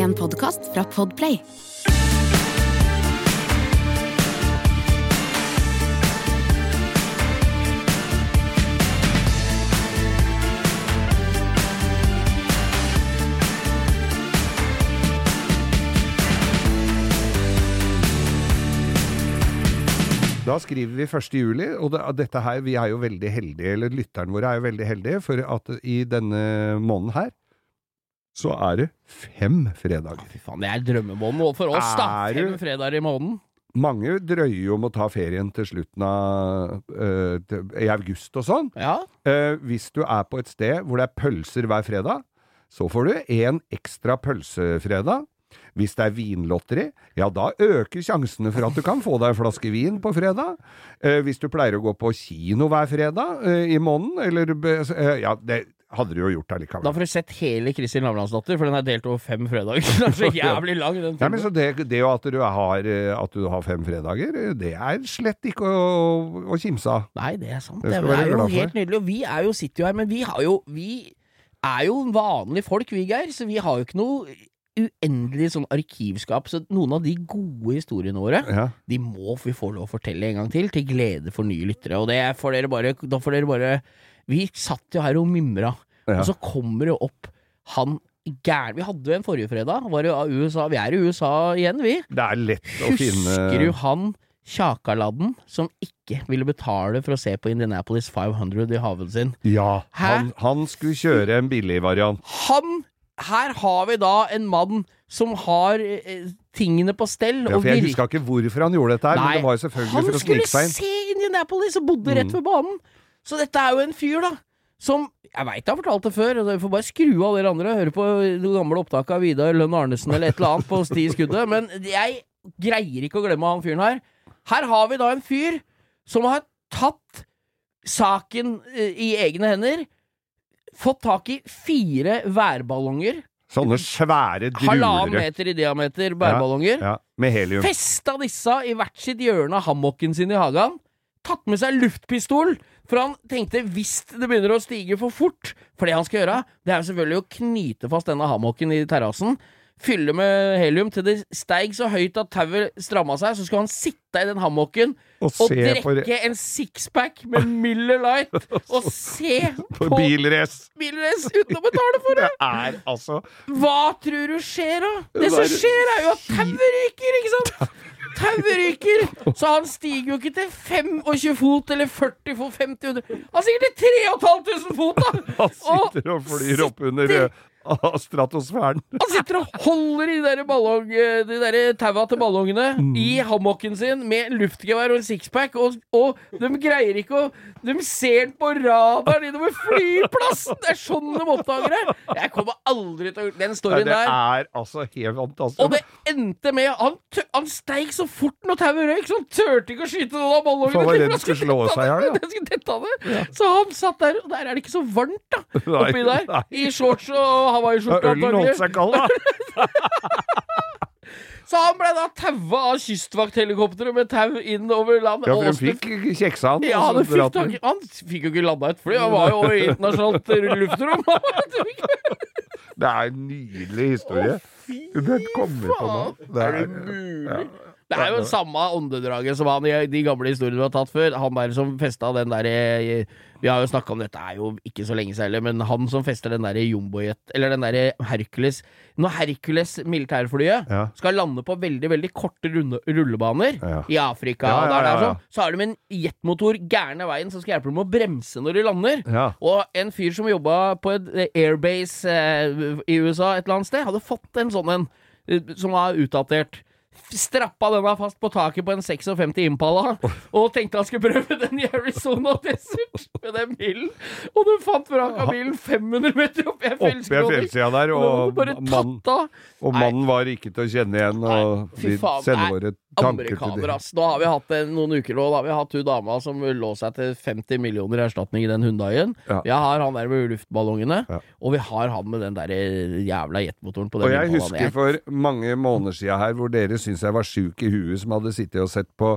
En podkast fra Podplay. Da skriver vi 1. juli, og det, dette her, vi er jo veldig heldige, eller lytterne våre er jo veldig heldige, for at i denne måneden her, så er det fem fredager. Fy faen, det er drømmemåneden for oss, da. Er Fem fredager i måneden. Mange drøyer jo med å ta ferien til slutten av øh, til, i august og sånn. Ja. Uh, hvis du er på et sted hvor det er pølser hver fredag, så får du en ekstra pølsefredag. Hvis det er vinlotteri, ja da øker sjansene for at du kan få deg en flaske vin på fredag. Eh, hvis du pleier å gå på kino hver fredag eh, i måneden, eller eh, Ja, det hadde du jo gjort det likevel. Da får du sett hele Kristin Lavransdatter, for den er delt over fem fredager. Den er så jævlig lang, den Ja, men så det, det at du, har, eh, at du har fem fredager, eh, det er slett ikke å, å kimse av. Nei, det er sant. Det Det er jo helt nydelig. Og vi er jo, sitter jo her, men vi har jo Vi er jo vanlige folk, vi, Geir, så vi har jo ikke noe uendelig sånn arkivskap. Så noen av de gode historiene våre, Ja. de må vi få lov å fortelle en gang til, til glede for nye lyttere. Og det får dere bare Da får dere bare Vi satt jo her og mimra, Ja. og så kommer det opp han gæren Vi hadde jo en forrige fredag, var jo av USA. Vi er i USA igjen, vi. Det er lett å finne Husker du han Kjakaladden som ikke ville betale for å se på Indianapolis 500 i haven sin? Ja, han, han skulle kjøre en billig variant. Han Her har vi da en mann som har eh, tingene på stell. Ja, for jeg huska ikke hvorfor han gjorde dette her, men det var jo selvfølgelig han for å skulle snike seg inn. se Indianapolis og bodde rett Mm. ved banen. Så dette er jo en fyr, da, som Jeg veit jeg har fortalt det før, og dere får bare skru av dere andre og høre på det gamle opptaket av Vidar Lønn Arnesen eller et eller annet på sti i skuddet, men jeg greier ikke å glemme han fyren her. Her har vi da en fyr som har tatt saken eh, i egne hender, fått tak i fire værballonger, Sånne svære halvannen druer. meter i diameter værballonger, Ja, med helium. festa disse i hvert sitt hjørne av hammocken sin i hagen. Tatt med seg luftpistol, for han tenkte hvis det begynner å stige for fort For det han skal gjøre, det er selvfølgelig å knyte fast denne hammocken i terrassen. Fylle med helium til det steig så høyt at tauet stramma seg. Så skulle han sitte i den hammocken Og og drikke en sixpack med Miller Light og se på på bilrace. uten å betale for det! Det er altså Hva tror du skjer, da? Det som skjer, er jo at tauet ryker, ikke sant? Tauet ryker! Så han stiger jo ikke til 25 fot eller 40 fot, 50 100 Han stiger til 3500 fot, da! Han Og sitter og flyr opp under eh, stratosfæren. Han sitter og holder i de der, ballong, de der taua til ballongene i hammocken sin med luftgevær og en sixpack, og, og de greier ikke å De ser på radaren innover flyplassen! Det er sånn de oppdager det! Jeg kommer aldri til å Den Nei, der det er altså helt fantastisk. Og det endte med Han, han steig så fort når tauet røyk, så han turte ikke å skyte noen av ballongene. For han var redd han skulle slå seg i hjel, ja. av. Så han satt der, og der er det ikke så varmt, da. Oppi der. I shorts og hawaiiskjorte. Ølen holdt seg kald, da. Så han ble da taua av kystvakthelikopteret med tau inn over land. Ja, for de fikk kjeksa han. ja, han fikk, den. tak, han fikk jo ikke landa et fly, han var jo i internasjonalt luftrom. Det er en nydelig historie. Å, Fy faen! Er det mulig? Det er jo samme åndedraget som han i de gamle historiene vi har tatt før. Han der som festa den derre Vi har jo snakka om dette er jo ikke så lenge siden, men han som fester den derre jumbojet Eller den derre Hercules Når Hercules militærflyet Ja. skal lande på veldig, veldig korte rullebaner Ja. i Afrika, Ja, der, der, sånn, så har de en jetmotor gærne veien som skal hjelpe dem å bremse når de lander. Og en fyr som jobba på et eh, airbase eh, i USA et eller annet sted, hadde fått en sånn en eh, som var utdatert. Strappa denne fast på taket på en 56 Impala og tenkte han skulle prøve den i Arizona Desert med den bilen. Og du fant vraket av bilen 500 meter opp i fjellsida der, Og og, bare mann, og mannen var ikke til å kjenne igjen. Og Nei, faen, sender våre Amerikaner, ass. Nå har vi hatt en, noen uker nå, da har vi hatt hun dama som lå seg til 50 millioner i erstatning i den Hundaien. Ja. Vi har han der med luftballongene, Ja. og vi har han med den der jævla jetmotoren på Og jeg husker for mange måneder siden her hvor dere syntes jeg var sjuk i huet som hadde sittet og sett på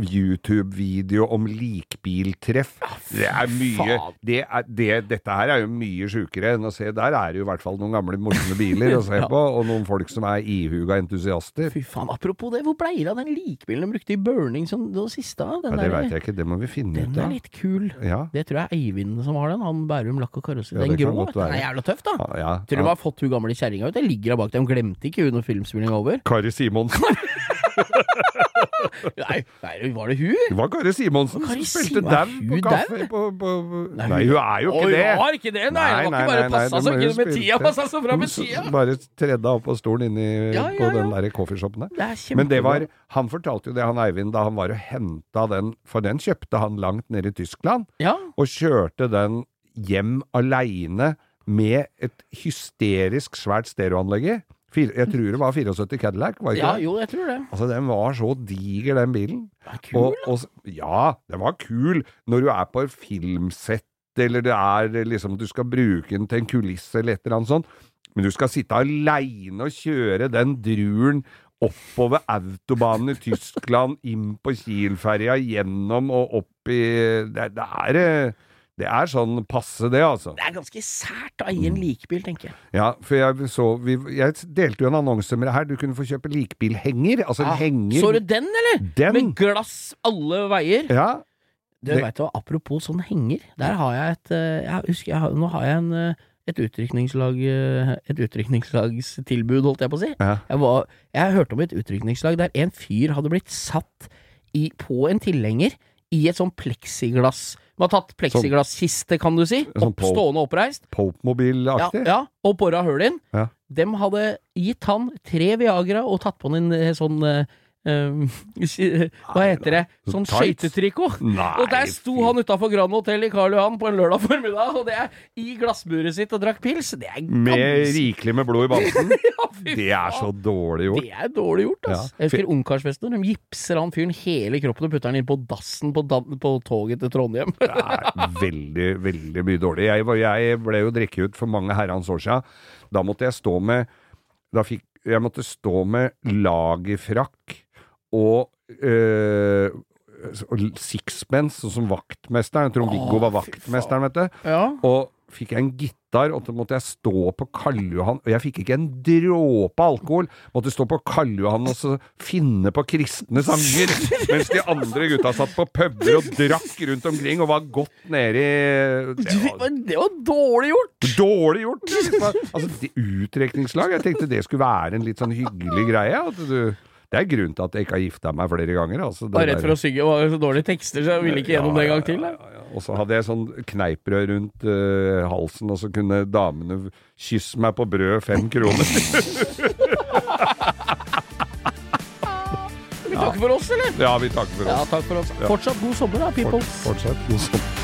YouTube-video om likbiltreff. Det er mye det er, det, Dette her er jo mye sjukere enn å se Der er det jo i hvert fall noen gamle morsomme biler å se Ja. på, og noen folk som er ihuga entusiaster. Fy faen, apropos det, hvor blei det av den likbilen de brukte i Burning som det siste? Den, Ja, det veit jeg ikke, det må vi finne den ut er litt kul. Ja, Det tror jeg er Eivind som har den. Han Bærum lakk og karosseri. Ja, den grå, vet du. Den er jævla tøff, da. ja, ja, Tror du har fått hun gamle kjerringa ut? Den ligger der bak dem. Glemte ikke hun når filmspillinga er over? Kari Simonsen. Nei, nei, var det hun? Det var Kari Simonsen som spilte dau på kaffe på, på, Nei, Nei, hun er jo ikke det! hun var ikke det, nei. Det var ikke bare nei, passa nei, så ikke med tida passa så bra med tida. Bare tredde av på stolen inni på den der coffeeshopen der. Er. Men det var, han fortalte jo det, han Eivind, da han var og henta den, for den kjøpte han langt nede i Tyskland, Ja, og kjørte den hjem aleine med et hysterisk svært stereoanlegg i. Jeg tror det var 74 Cadillac, var det ikke ja, jo, jeg tror det. Altså, den var så diger, den bilen. Det var kul. Og, og, ja, den var kul når du er på et filmsett, eller det er liksom du skal bruke den til en kulisse eller et eller annet sånt. Men du skal sitte aleine og kjøre den druren oppover autobanen i Tyskland, inn på Kiel-ferja, gjennom og opp i Det, det er eh, det er sånn passe, det, altså. Det er ganske sært å eie en likbil, tenker jeg. Ja, for jeg så vi, Jeg delte jo en annonse med det her. Du kunne få kjøpe likbilhenger. Altså en Ah, henger Så du den, eller? Den! Med glass alle veier. Ja. Du Det- vet du, Apropos sånn henger, der har jeg et eh, Jeg husker, jeg har, Nå har jeg en, eh, et utrykningslag eh, Et utrykningslagstilbud, holdt jeg på å si. ja. Jeg, var, jeg hørte om et utrykningslag der en fyr hadde blitt satt i, på en tilhenger i et sånn pleksiglass Man har tatt pleksiglasskiste, kan du si. Sånn Opp, stående oppreist. Ja, Pope-mobilaktig. ja, og bora hull inn. Ja. Dem hadde gitt han tre Viagra og tatt på han en eh, sånn eh, eh, Hva heter det? Sånn skøytetrikot. Og der sto han utafor Grand Hotell i Karl Johan på en lørdag formiddag, og det er i glassburet sitt og drakk pils. Det er Med rikelig med blod i bamsen. Ja, Det er så dårlig gjort. Det er dårlig gjort, ass. Ja. Jeg husker ungkarsfesten. De gipser han fyren hele kroppen og putter han inn på dassen på, da på toget til Trondheim. Det er veldig, veldig mye dårlig. Jeg, jeg ble jo drikket ut for mange herrens år siden. Da måtte jeg stå med da fikk, Jeg måtte stå med lagerfrakk og øh, sixpence, sånn som vaktmesteren. Trond-Viggo var vaktmesteren, vet du. Ja. Og fikk jeg en gitar, og så måtte jeg stå på Karl Johan, og jeg fikk ikke en dråpe alkohol. Måtte stå på Karl Johan og så finne på kristne sanger, mens de andre gutta satt på puber og drakk rundt omkring og var godt nede i det var det var dårlig gjort! Dårlig gjort! Altså, Utdrikningslag. jeg tenkte det skulle være en litt sånn hyggelig greie. At du, det er grunnen til at jeg ikke har gifta meg flere ganger. Altså, det Var redd for å synge, var så dårlige tekster, så jeg ville ikke gjennom det en gang til. Ja, ja, ja. Og så hadde jeg sånn kneiprød rundt uh, halsen, og så kunne damene kysse meg på brød fem kroner. Vi takker for oss, eller? ja, vi takker for Ja, oss. takk for oss. Ja. Fortsatt god sommer, da, people. Fort, fortsatt god sommer.